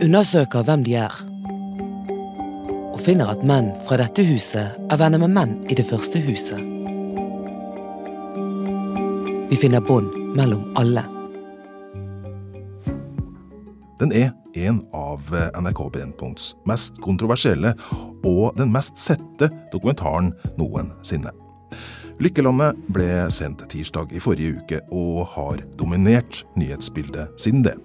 Undersøker hvem de er. Og finner at menn fra dette huset er venner med menn i det første huset. Vi finner bånd mellom alle. Den er en av NRK Brennpunkts mest kontroversielle og den mest sette dokumentaren noensinne. Lykkelandet ble sendt tirsdag i forrige uke og har dominert nyhetsbildet siden det.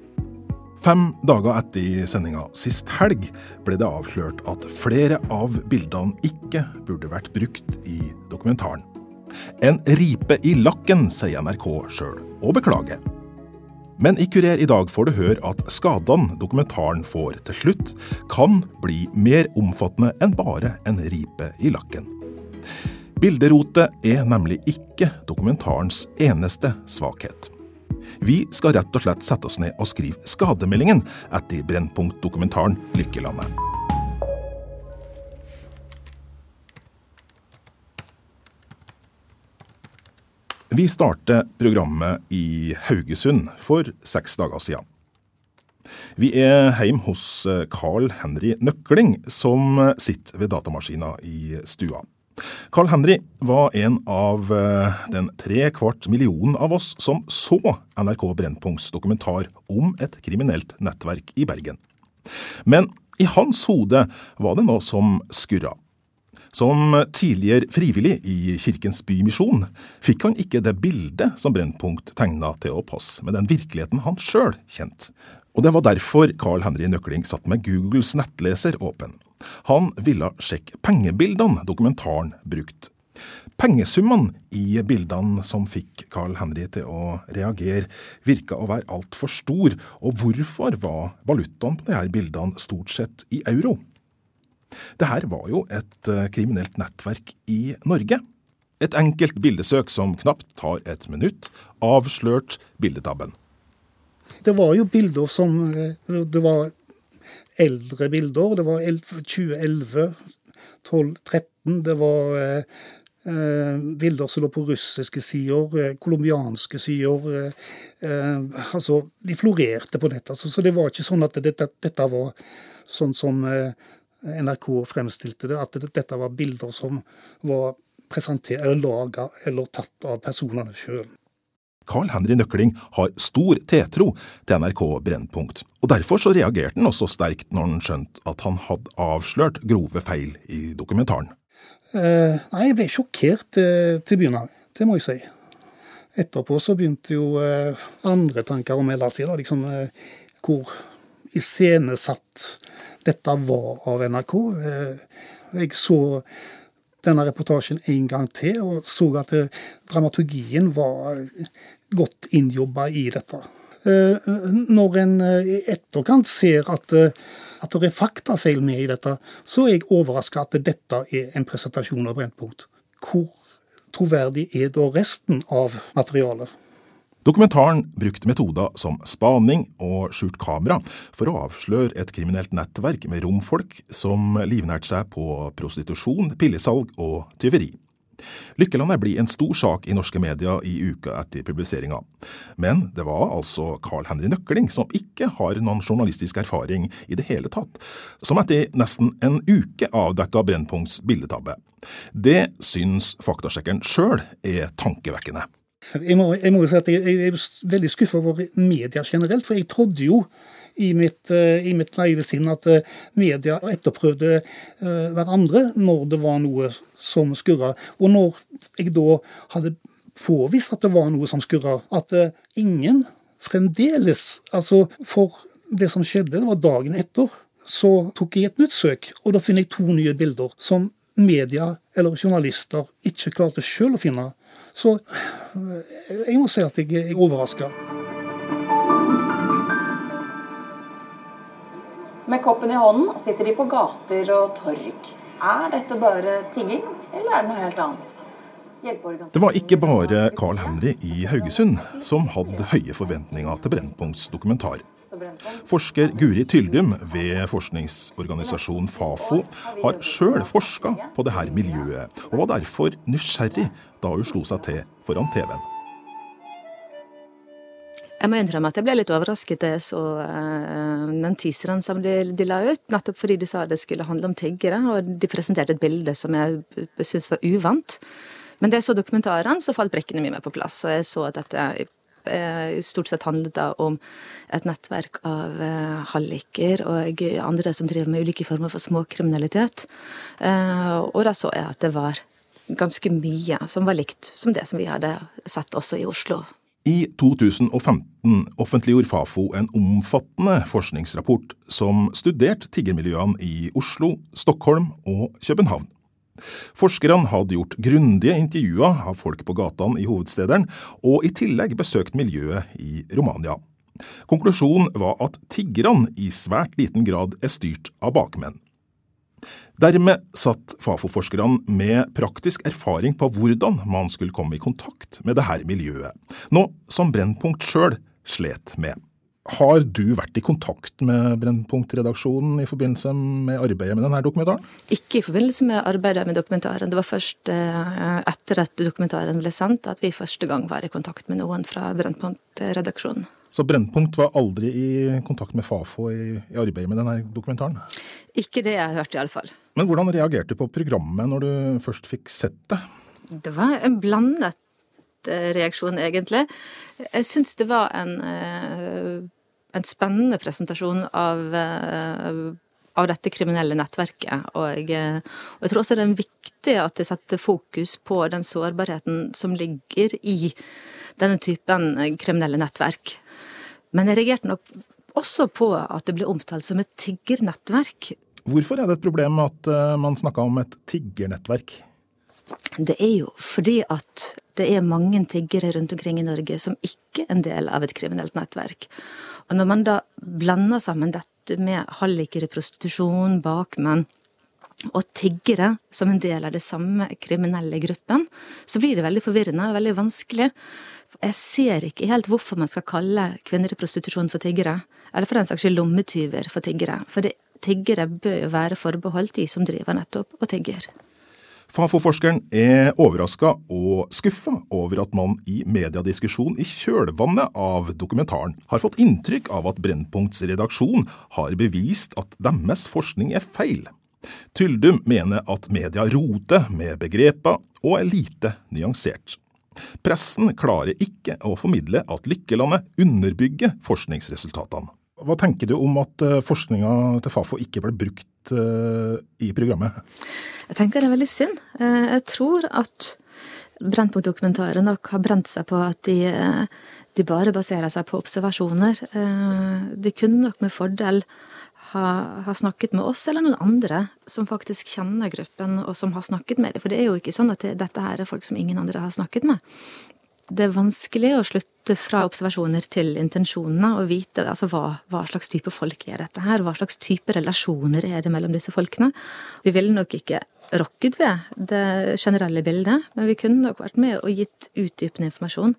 Fem dager etter sendinga sist helg ble det avslørt at flere av bildene ikke burde vært brukt i dokumentaren. En ripe i lakken, sier NRK sjøl, og beklager. Men i Kurer i dag får du høre at skadene dokumentaren får til slutt, kan bli mer omfattende enn bare en ripe i lakken. Bilderotet er nemlig ikke dokumentarens eneste svakhet. Vi skal rett og slett sette oss ned og skrive skademeldingen etter Brennpunkt-dokumentaren Lykkelandet. Vi starter programmet i Haugesund for seks dager siden. Vi er hjemme hos Carl Henry Nøkling, som sitter ved datamaskina i stua. Carl Henry var en av eh, den tre kvart millionen av oss som så NRK Brennpunkts dokumentar om et kriminelt nettverk i Bergen. Men i hans hode var det noe som skurra. Som tidligere frivillig i Kirkens Bymisjon fikk han ikke det bildet som Brennpunkt tegna til å passe med den virkeligheten han sjøl kjente. Og det var derfor Carl Henry Nøkling satt med Googles nettleser åpen. Han ville sjekke pengebildene dokumentaren brukte. Pengesummene i bildene som fikk Carl Henry til å reagere, virka å være altfor stor, og hvorfor var valutaen på disse bildene stort sett i euro? Dette var jo et eh, kriminelt nettverk i Norge. Et enkelt bildesøk som knapt tar et minutt, avslørt bildetabben. Det var jo bilder som eh, Det var eldre bilder. Det var 2011, 12, 13. Det var eh, eh, bilder som lå på russiske sider, colombianske sider. Eh, eh, altså, de florerte på nettet. Altså, så det var ikke sånn at dette, dette var sånn som NRK fremstilte det, at dette var bilder som var presentert eller laga eller tatt av personene sjøl. Carl Henry Nøkling har stor tetro til NRK Brennpunkt, og derfor så reagerte han også sterkt når han skjønte at han hadde avslørt grove feil i dokumentaren. Eh, nei, jeg ble sjokkert eh, til å begynne med, det må jeg si. Etterpå så begynte jo eh, andre tanker melde seg, da, liksom hvor iscenesatt dette var av NRK. Jeg så denne reportasjen en gang til, og så at dramaturgien var godt innjobba i dette. Eh, når en eh, i etterkant ser at, at det er faktafeil med i dette, så er jeg overraska at dette er en presentasjon av Brennpunkt. Hvor troverdig er da resten av materialet? Dokumentaren brukte metoder som spaning og skjult kamera for å avsløre et kriminelt nettverk med romfolk som livnærte seg på prostitusjon, pillesalg og tyveri. Lykkelandet blir en stor sak i norske medier i uka etter publiseringa. Men det var altså Carl Henry Nøkling, som ikke har noen journalistisk erfaring i det hele tatt, som etter nesten en uke avdekka Brennpunkts bildetabbe. Det syns faktasjekkeren sjøl er tankevekkende. Jeg må jo si at jeg, jeg er veldig skuffa over media generelt, for jeg trodde jo i mitt, uh, i mitt naive sinn at uh, media etterprøvde uh, hverandre når det var noe som skurra. Og når jeg da hadde påvist at det var noe som skurra, at ingen fremdeles Altså, for det som skjedde, det var dagen etter, så tok jeg et nytt søk, og da finner jeg to nye bilder som media eller journalister ikke klarte sjøl å finne. Så eh, jeg må si at jeg er overraska. Koppen i hånden sitter de på gater og torg. Er dette bare tigging, eller er det noe helt annet? Det var ikke bare Carl Henry i Haugesund som hadde høye forventninger til Brennpunkts dokumentar. Forsker Guri Tyldum ved forskningsorganisasjonen Fafo har sjøl forska på dette miljøet, og var derfor nysgjerrig da hun slo seg til foran TV-en. Jeg må innrømme at jeg ble litt overrasket da jeg så uh, den teaseren som de, de, la ut, nettopp fordi de sa det skulle handle om tiggere, og de presenterte et bilde som jeg syntes var uvant. Men da jeg så dokumentaren, så falt brikkene mine på plass, og jeg så at dette uh, stort sett handlet om et nettverk av uh, halliker og andre som driver med ulike former for småkriminalitet. og da så jeg at det var ganske mye som var likt som det som vi hadde sett også i Oslo. I 2015 offentliggjorde Fafo en omfattende forskningsrapport som studerte tiggermiljøene i Oslo, Stockholm og København. Forskerne hadde gjort grundige intervjuer av folk på gatene i hovedstederen, og i tillegg besøkt miljøet i Romania. Konklusjonen var at tiggerne i svært liten grad er styrt av bakmenn. Dermed satt Fafo-forskerne med praktisk erfaring på hvordan man skulle komme i kontakt med dette miljøet, noe som Brennpunkt sjøl slet med. Har du vært i kontakt med Brennpunkt-redaksjonen i forbindelse med arbeidet med denne dokumentaren? Ikke i forbindelse med arbeidet med dokumentaren. Det var først eh, etter at dokumentaren ble sendt at vi første gang var i kontakt med noen fra Brennpunkt-redaksjonen. Så Brennpunkt var aldri i kontakt med Fafo i, i arbeidet med denne dokumentaren? Ikke det jeg har hørt, iallfall. Men hvordan reagerte du på programmet når du først fikk sett det? Det var en blandet eh, reaksjon, egentlig. Jeg syns det var en, eh, en, spennende presentasjon av, eh, av dette kriminelle nettverket. Og jeg, og jeg, tror også det er viktig at det setter fokus på den sårbarheten som ligger i denne typen kriminelle nettverk. Men jeg reagerte nok også på at det ble omtalt som et tiggernettverk. Hvorfor er det et problem at eh, man snakker om et tiggernettverk? Det er jo fordi at det er mange tiggere rundt omkring i Norge som ikke er en del av et kriminelt nettverk. Og når man da blander sammen dette med hallikere, prostitusjon, bakmenn og tiggere som en del av det samme kriminelle gruppen, så blir det veldig forvirrende og veldig vanskelig. Jeg ser ikke helt hvorfor man skal kalle kvinner i prostitusjon for tiggere, eller for den saks skyld lommetyver for tiggere, for det, tiggere bør jo være forbeholdt de som driver nettopp og tigger. Fafo-forskeren er overraska og skuffa over at man i mediediskusjon i kjølvannet av dokumentaren har fått inntrykk av at Brennpunkts redaksjon har bevist at deres forskning er feil. Tyldum mener at media roter med begreper og er lite nyansert. Pressen klarer ikke å formidle at Lykkelandet underbygger forskningsresultatene. Hva tenker du om at eh, forskninga til Fafo ikke ble brukt uh, i programmet? Jeg tenker det er veldig synd. Eh, jeg tror at Brennpunkt-dokumentaren nok har brent seg på at de, de bare baserer seg på observasjoner. De kunne nok med fordel har, har, snakket med oss, eller noen andre som faktisk kjenner gruppen, og som har snakket med dem. For det er jo ikke sånn at det, dette her er folk som ingen andre har snakket med. Det er vanskelig å slutte fra observasjoner til intensjonene og vite altså, hva, hva, slags type folk er dette her, hva slags type relasjoner er det mellom disse folkene. Vi ville nok ikke rokket ved det generelle bildet, men vi kunne nok vært med og gitt utdypende informasjon.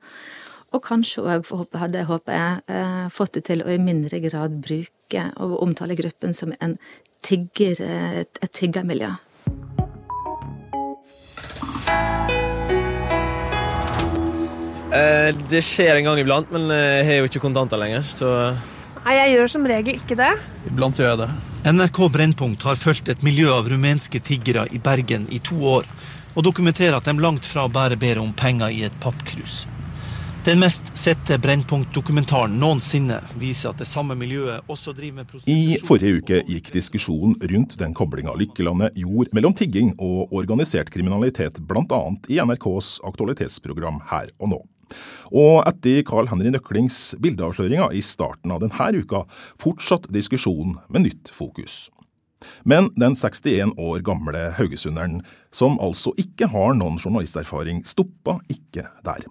Og kanskje òg hadde jeg håpet jeg eh, fått det til å i mindre grad bruke og omtale gruppen som en tigger, et, et tiggermiljø. Eh, det skjer en gang iblant, men eh, jeg har jo ikke kontanter lenger, så Nei, jeg gjør som regel ikke det. Iblant gjør jeg det. NRK Brennpunkt har fulgt et miljø av rumenske tiggere i Bergen i to år, og dokumenterer at de langt fra bare ber om penger i et pappkrus. Den mest sette Brennpunkt-dokumentaren noensinne viser at det samme miljøet også driver med prostitusjon. I forrige uke gikk diskusjonen rundt den koblinga Lykkelandet gjorde mellom tigging og organisert kriminalitet, bl.a. i NRKs aktualitetsprogram Her og nå. Og etter Carl Henry Nøklings bildeavsløringer i starten av denne uka, fortsatte diskusjonen med nytt fokus. Men den 61 år gamle haugesunderen, som altså ikke har noen journalisterfaring, stoppa ikke der.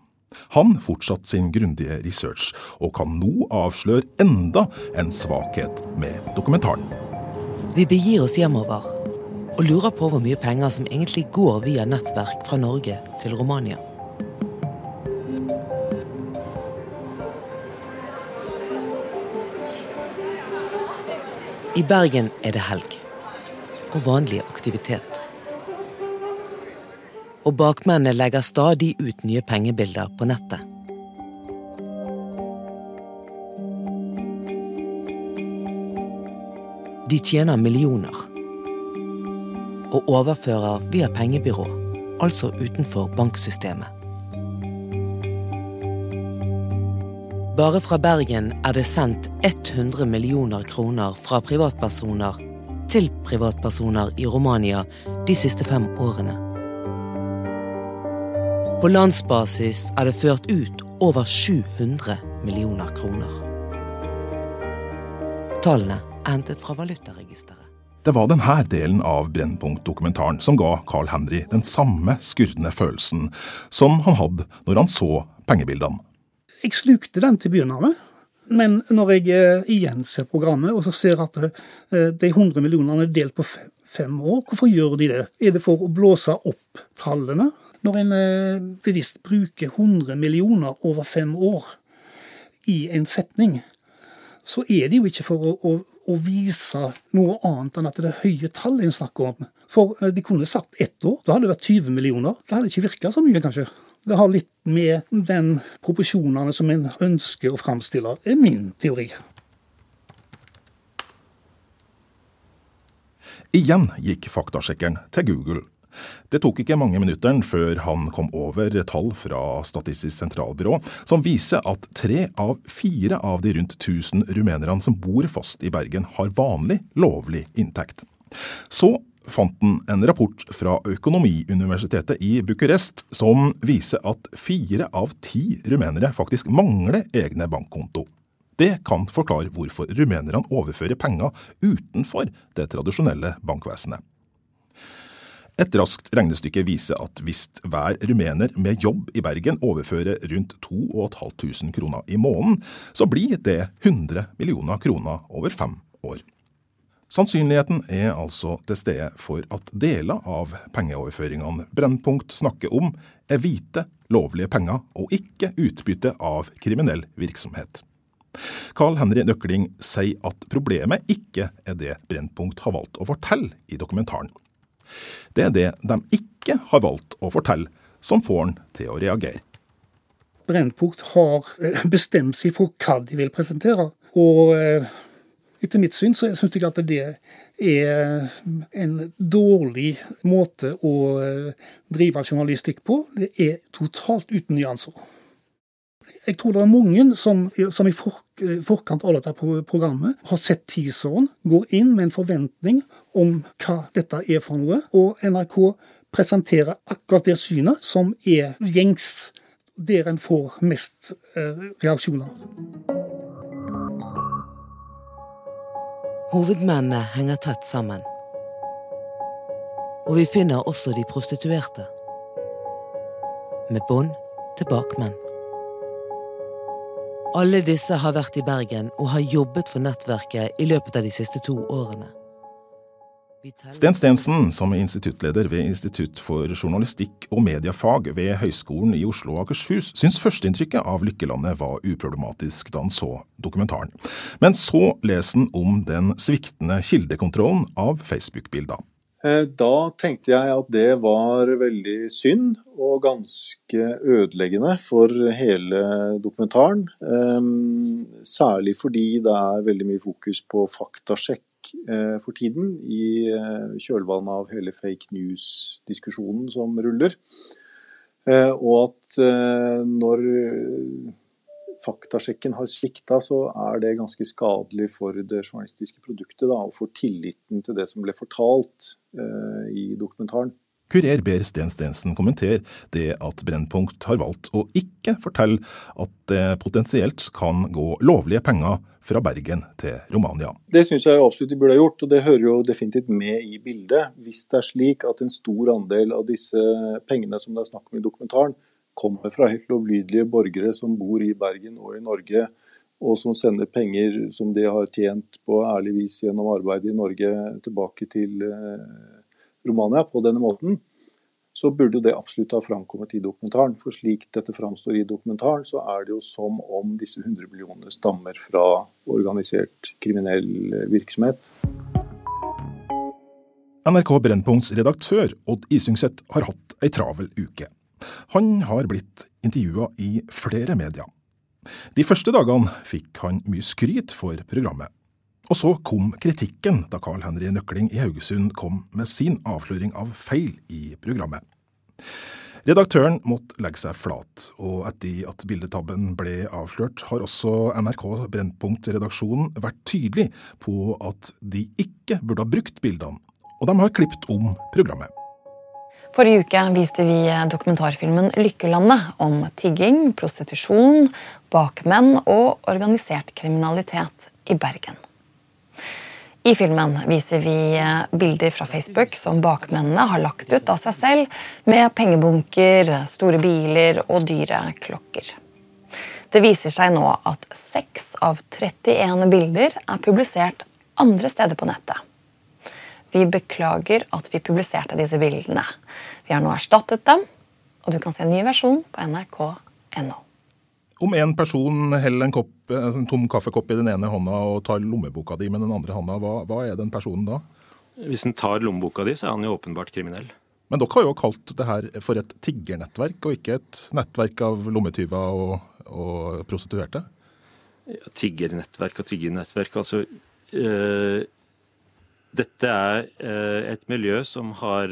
Han fortsatte sin grundige research, og kan nå avsløre enda en svakhet med dokumentaren. Vi begir oss hjemover og lurer på hvor mye penger som egentlig går via nettverk fra Norge til Romania. I Bergen er det helg og vanlig aktivitet og bakmennene legger stadig ut nye pengebilder på nettet. De tjener millioner og overfører via pengebyrå, altså utenfor banksystemet. Bare fra Bergen er det sendt 100 millioner kroner fra privatpersoner til privatpersoner i Romania de siste fem årene. På landsbasis er det ført ut over 700 millioner kroner. Tallene er hentet fra valutaregisteret. Det var denne delen av Brennpunkt-dokumentaren som ga Carl Henry den samme skurrende følelsen som han hadde når han så pengebildene. Jeg slukte den til å begynne med. Men når jeg eh, igjen ser programmet og så ser at eh, de 100 millionene er delt på fem år, hvorfor gjør de det? Er det for å blåse opp tallene? Når en eh, bevisst bruker 100 millioner over fem år i en setning, så er det jo ikke for å, å, å vise noe annet enn at det er høye tall en snakker om. For de kunne sagt ett år, da hadde det vært 20 millioner. Det hadde ikke virka så mye, kanskje. Det har litt med den proporsjonene som en ønsker å framstille, er min teori. Igjen gikk faktasjekkeren til Google. Det tok ikke mange minuttene før han kom over tall fra Statistisk sentralbyrå som viser at tre av fire av de rundt 1000 rumenerne som bor fast i Bergen, har vanlig, lovlig inntekt. Så fant han en rapport fra Økonomiuniversitetet i Bucuresti som viser at fire av ti rumenere faktisk mangler egne bankkonto. Det kan forklare hvorfor rumenerne overfører penger utenfor det tradisjonelle bankvesenet. Et raskt regnestykke viser at hvis hver rumener med jobb i Bergen overfører rundt 2500 kroner i måneden, så blir det 100 millioner kroner over fem år. Sannsynligheten er altså til stede for at deler av pengeoverføringene Brennpunkt snakker om, er hvite, lovlige penger og ikke utbytte av kriminell virksomhet. Carl Henry Nøkling sier at problemet ikke er det Brennpunkt har valgt å fortelle i dokumentaren. Det er det de ikke har valgt å fortelle, som får han til å reagere. Brennpunkt har eh, bestemt seg for hva de vil presentere. Og eh, etter mitt syn så syns jeg at det er en dårlig måte å eh, drive journalistikk på. Det er totalt uten nyanser. Jeg tror det er mange som, som i for, forkant av dette programmet har sett teaseren, går inn med en forventning om hva dette er for noe, og NRK presenterer akkurat det synet som er gjengs, der en får mest eh, reaksjoner. Hovedmennene henger tett sammen. Og vi finner også de prostituerte. Med bånd til bakmenn. Alle disse har vært i Bergen og har jobbet for nettverket i løpet av de siste to årene. Sten Stensen, som er instituttleder ved Institutt for journalistikk og mediefag ved Høgskolen i Oslo og Akershus, syns førsteinntrykket av Lykkelandet var uproblematisk da han så dokumentaren. Men så leser han om den sviktende kildekontrollen av Facebook-bilder. Eh, da tenkte jeg at det var veldig synd og ganske ødeleggende for hele dokumentaren. Eh, særlig fordi det er veldig mye fokus på faktasjekk Eh, for tiden i eh, kjølvannet av hele fake news-diskusjonen som ruller. Og at når faktasjekken har svikta, så er det ganske skadelig for det journalistiske produktet da, og for tilliten til det som ble fortalt i dokumentaren. Kurer ber Sten Stensen kommentere det at Brennpunkt har valgt å ikke fortelle at det potensielt kan gå lovlige penger fra Bergen til Romania. Det syns jeg absolutt de burde ha gjort, og det hører jo definitivt med i bildet. Hvis det er slik at en stor andel av disse pengene som det er snakk om i dokumentaren, kommer fra helt lovlydige borgere som bor i Bergen og i Norge, og som sender penger som de har tjent på ærlig vis gjennom arbeid i Norge, tilbake til eh, Romania på denne måten, så burde det absolutt ha framkommet i dokumentaren. For slik dette framstår i dokumentaren, så er det jo som om disse 100 millionene stammer fra organisert kriminell virksomhet. NRK Brennpunkts redaktør Odd Isungset har hatt ei travel uke. Han har blitt intervjua i flere medier. De første dagene fikk han mye skryt for programmet. Og så kom kritikken da Carl Henry Nøkling i Haugesund kom med sin avsløring av feil i programmet. Redaktøren måtte legge seg flat, og etter at bildetabben ble avslørt, har også NRK Brennpunkt-redaksjonen vært tydelig på at de ikke burde ha brukt bildene, og de har klippet om programmet. Forrige uke viste vi dokumentarfilmen 'Lykkelandet' om tigging, prostitusjon, bakmenn og organisert kriminalitet i Bergen. I filmen viser vi bilder fra Facebook som bakmennene har lagt ut av seg selv, med pengebunker, store biler og dyre klokker. Det viser seg nå at 6 av 31 bilder er publisert andre steder på nettet. Vi beklager at vi publiserte disse bildene. Vi har nå erstattet dem, og du kan se en ny versjon på nrk.no. Om en person heller en, kopp, en tom kaffekopp i den ene hånda og tar lommeboka di med den andre hånda, hva, hva er den personen da? Hvis han tar lommeboka di, så er han jo åpenbart kriminell. Men dere har jo kalt det her for et tiggernettverk, og ikke et nettverk av lommetyver og, og prostituerte? Ja, tiggernettverk og tiggernettverk, altså øh, Dette er øh, et miljø som har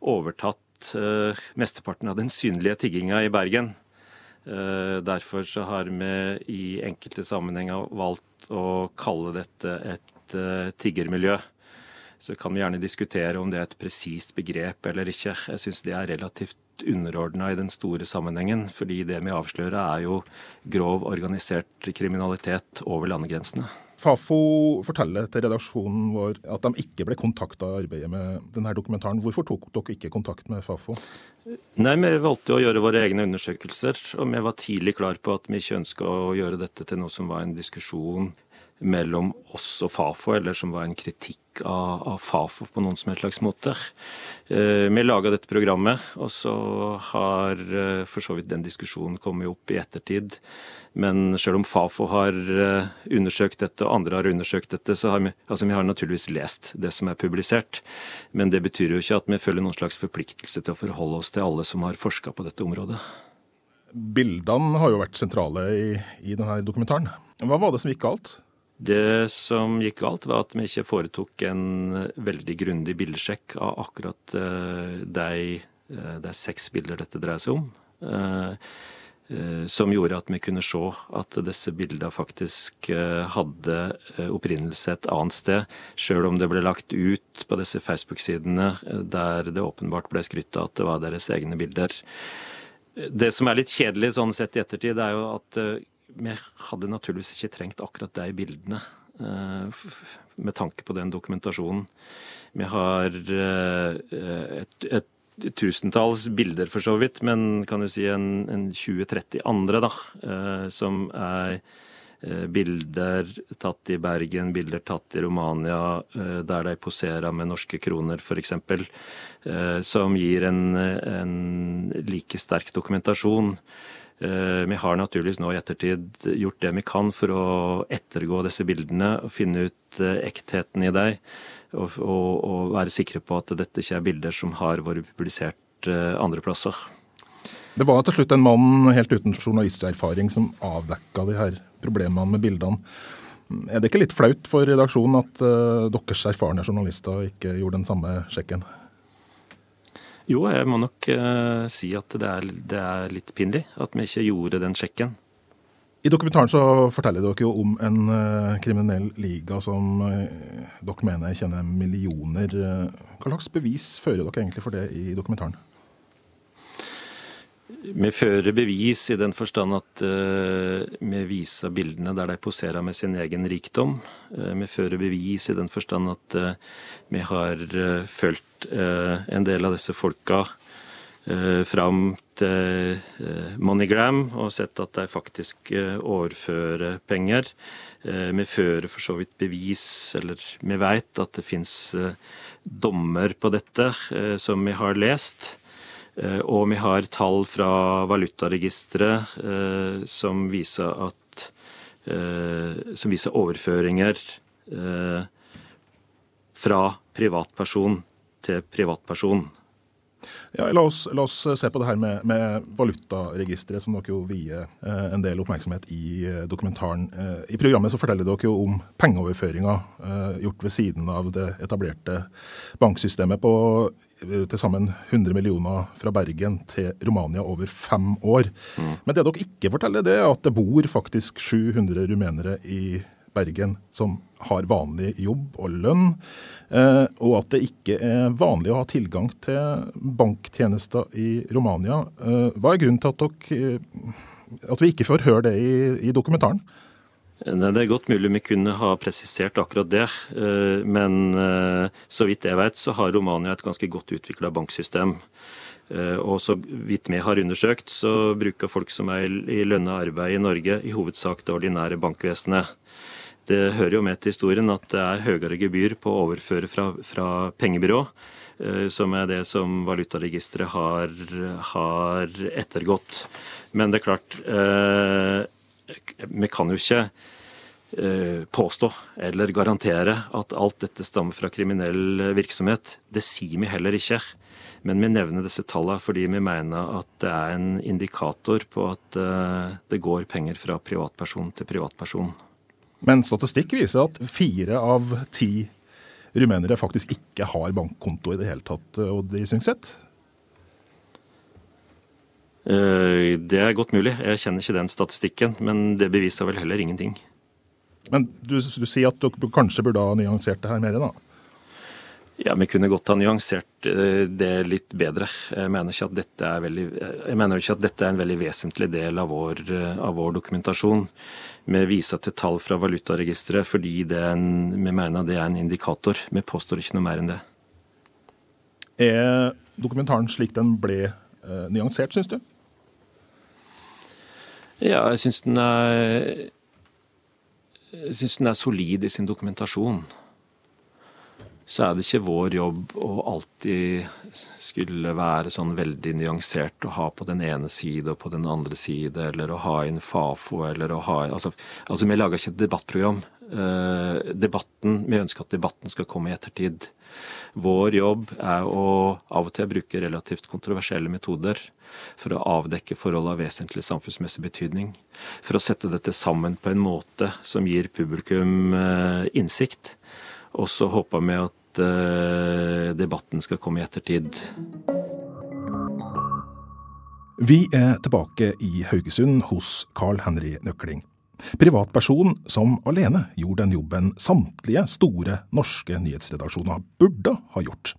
overtatt øh, mesteparten av den synlige tigginga i Bergen. Eh, derfor så har vi i enkelte sammenhenger valgt å kalle dette et tiggermiljø. Så kan vi gjerne diskutere om det er et presist begrep eller ikke. Jeg syns det er relativt underordna i den store sammenhengen. Fordi det vi avslører er jo grov organisert kriminalitet over landegrensene. Fafo forteller til redaksjonen vår at de ikke ble kontakta i arbeidet med denne dokumentaren. Hvorfor tok dere ikke kontakt med Fafo? Nei, Vi valgte å gjøre våre egne undersøkelser, og vi var tidlig klar på at vi ikke ønska å gjøre dette til noe som var en diskusjon mellom oss og Fafo, eller som var en kritikk av, av Fafo på noen som helst slags måte. Eh, vi laga dette programmet, og så har eh, for så vidt den diskusjonen kommet opp i ettertid. Men selv om Fafo har eh, undersøkt dette, og andre har undersøkt dette, så har vi, altså vi har naturligvis lest det som er publisert. Men det betyr jo ikke at vi føler noen slags forpliktelse til å forholde oss til alle som har forska på dette området. Bildene har jo vært sentrale i, i denne dokumentaren. Hva var det som gikk galt? Det som gikk galt, var at vi ikke foretok en veldig grundig bildesjekk av akkurat eh, de, eh, de seks bilder dette dreier seg om. Eh, som gjorde at vi kunne se at disse bildene faktisk hadde opprinnelse et annet sted, sjøl om det ble lagt ut på disse Facebook-sidene der det åpenbart ble skrytt av at det var deres egne bilder. Det som er litt kjedelig sånn sett i ettertid, er jo at vi hadde naturligvis ikke trengt akkurat de bildene eh, med tanke på den dokumentasjonen. Vi har eh, et, et, tusentalls bilder, for så vidt, men kan du si en, en 20-30 andre, da, eh, som er bilder tatt i Bergen, bilder tatt i Romania, der de poserer med norske kroner, f.eks., som gir en, en like sterk dokumentasjon. Eh, vi har naturligvis nå i ettertid gjort det vi kan for å ettergå disse bildene og finne ut eh, ektheten i dem. Og, og, og være sikre på at dette ikke er bilder som har vært publisert eh, andre plasser. Det var til slutt en mann helt uten journalisterfaring som avdekka de her problemene med bildene. Er det ikke litt flaut for redaksjonen at uh, deres erfarne journalister ikke gjorde den samme sjekken? Jo, jeg må nok uh, si at det er, det er, litt pinlig at vi ikke gjorde den sjekken. I dokumentaren så forteller dere jo om en uh, kriminell liga som uh, dere mener kjenner millioner. Hva slags bevis fører dere egentlig for det i dokumentaren? Vi fører bevis i den forstand at uh, vi viser bildene der de poserer med sin egen rikdom. Uh, vi fører bevis i den forstand at uh, vi har fulgt en del av disse folka fram til MoneyGram og sett at de faktisk overfører penger. Vi fører for så vidt bevis, eller vi vet at det fins dommer på dette som vi har lest. Eh, og vi har tall fra valutaregisteret eh, som viser at eh, som viser overføringer fra privatperson til privatperson. Ja, la oss, la oss, se på det her med, med valutaregisteret, som dere jo vier eh, en del oppmerksomhet i eh, dokumentaren. Eh, I programmet så forteller dere jo om pengeoverføringer eh, gjort ved siden av det etablerte banksystemet på eh, til sammen 100 millioner fra Bergen til Romania over fem år. Mm. Men det dere ikke forteller, det er at det bor faktisk 700 rumenere i Bergen som har vanlig jobb og lønn, eh, og at det ikke er vanlig å ha tilgang til banktjenester i Romania. Eh, hva er grunnen til at, dere, eh, at vi ikke får høre det i, i dokumentaren? Det er godt mulig vi kunne ha presisert akkurat det, men så vidt jeg vet så har Romania et ganske godt utvikla banksystem. Og så vidt vi har undersøkt, så bruker folk som er i lønna arbeid i Norge, i hovedsak det ordinære bankvesenet. Det hører jo med til historien at det er høyere gebyr på å overføre fra, fra pengebyrå, eh, som er det som valutaregisteret har, har, ettergått. Men det er klart eh, Vi kan jo ikke eh, påstå eller garantere at alt dette stammer fra kriminell virksomhet. Det sier vi heller ikke. Men vi nevner disse tallene fordi vi mener at det er en indikator på at det går penger fra privatperson til privatperson. Men statistikk viser at fire av ti rumenere faktisk ikke har bankkonto i det hele tatt, Odd Isungset? Eh, det er godt mulig. Jeg kjenner ikke den statistikken, men det beviser vel heller ingenting. Men du, du sier at dere kanskje burde ha nyansert det her mer, da? Ja, Vi kunne godt ha nyansert eh, det litt bedre. Jeg mener ikke at dette er, veldig, ikke at dette er en veldig vesentlig del av vår, eh, av vår dokumentasjon. Vi viser til tall fra valutaregisteret fordi en, vi mener det er en indikator. Vi påstår ikke noe mer enn det. Er dokumentaren slik den ble eh, nyansert, syns du? Ja, jeg syns den er jeg syns den er solid i sin dokumentasjon så er det ikke vår jobb å alltid skulle være sånn veldig nyansert og ha på den ene side og på den andre side, eller å ha inn Fafo, eller å ha Altså, altså vi lager ikke et debattprogram. Eh, debatten, Vi ønsker at debatten skal komme i ettertid. Vår jobb er å av og til bruke relativt kontroversielle metoder for å avdekke forhold av vesentlig samfunnsmessig betydning. For å sette dette sammen på en måte som gir publikum eh, innsikt. Og så håper vi at uh, debatten skal komme i ettertid. Vi er tilbake i Haugesund hos Carl Henry Nøkling. Privatperson som alene gjorde den jobben samtlige store norske nyhetsredaksjoner burde ha gjort.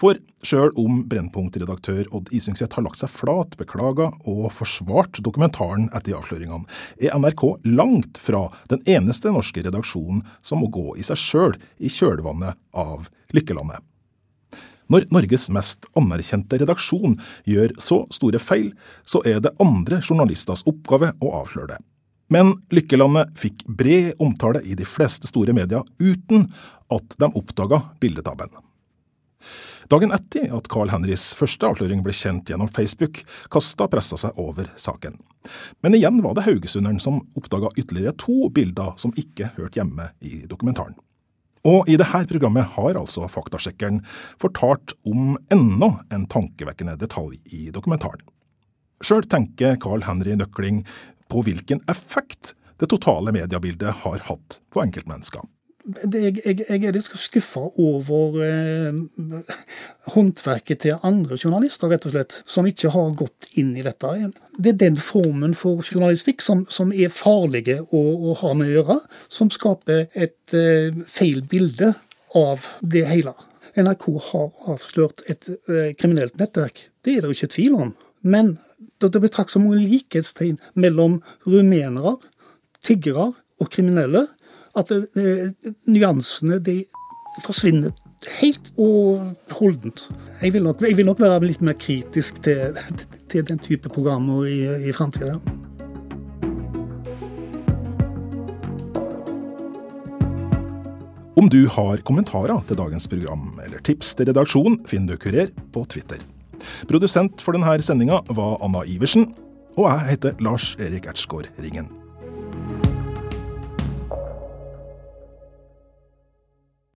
For sjøl om Brennpunkt-redaktør Odd Isungset har lagt seg flat, beklaga og forsvart dokumentaren etter avsløringene, er NRK langt fra den eneste norske redaksjonen som må gå i seg sjøl i kjølvannet av Lykkelandet. Når Norges mest anerkjente redaksjon gjør så store feil, så er det andre journalisters oppgave å avsløre det. Men Lykkelandet fikk bred omtale i de fleste store medier uten at de oppdaga bildetabben. Dagen etter at Carl Henrys første avsløring ble kjent gjennom Facebook, kasta pressa seg over saken. Men igjen var det haugesunderen som oppdaga ytterligere to bilder som ikke hørte hjemme i dokumentaren. Og i dette programmet har altså faktasjekkeren fortalt om enda en tankevekkende detalj i dokumentaren. Sjøl tenker Carl Henry Nøkling på hvilken effekt det totale mediebildet har hatt på enkeltmennesker jeg, jeg, jeg, er litt skuffa over eh, håndverket til andre journalister, rett og slett, som ikke har gått inn i dette. Det er den formen for journalistikk som, som er farlige å, å, ha med å gjøre, som skaper et eh, feil bilde av det hele. NRK har avslørt et eh, kriminelt nettverk. Det er det jo ikke tvil om. Men det blir trukket så mange likhetstegn mellom rumenere, tiggere og kriminelle at det, det, nyansene de forsvinner helt og holdent. Jeg vil, nok, jeg vil nok være litt mer kritisk til, til den type programmer i, i framtida. Om du har kommentarer til dagens program eller tips til redaksjon, finner du Kurer på Twitter. Produsent for denne sendinga var Anna Iversen, og jeg heter Lars Erik Ertsgaard Ringen.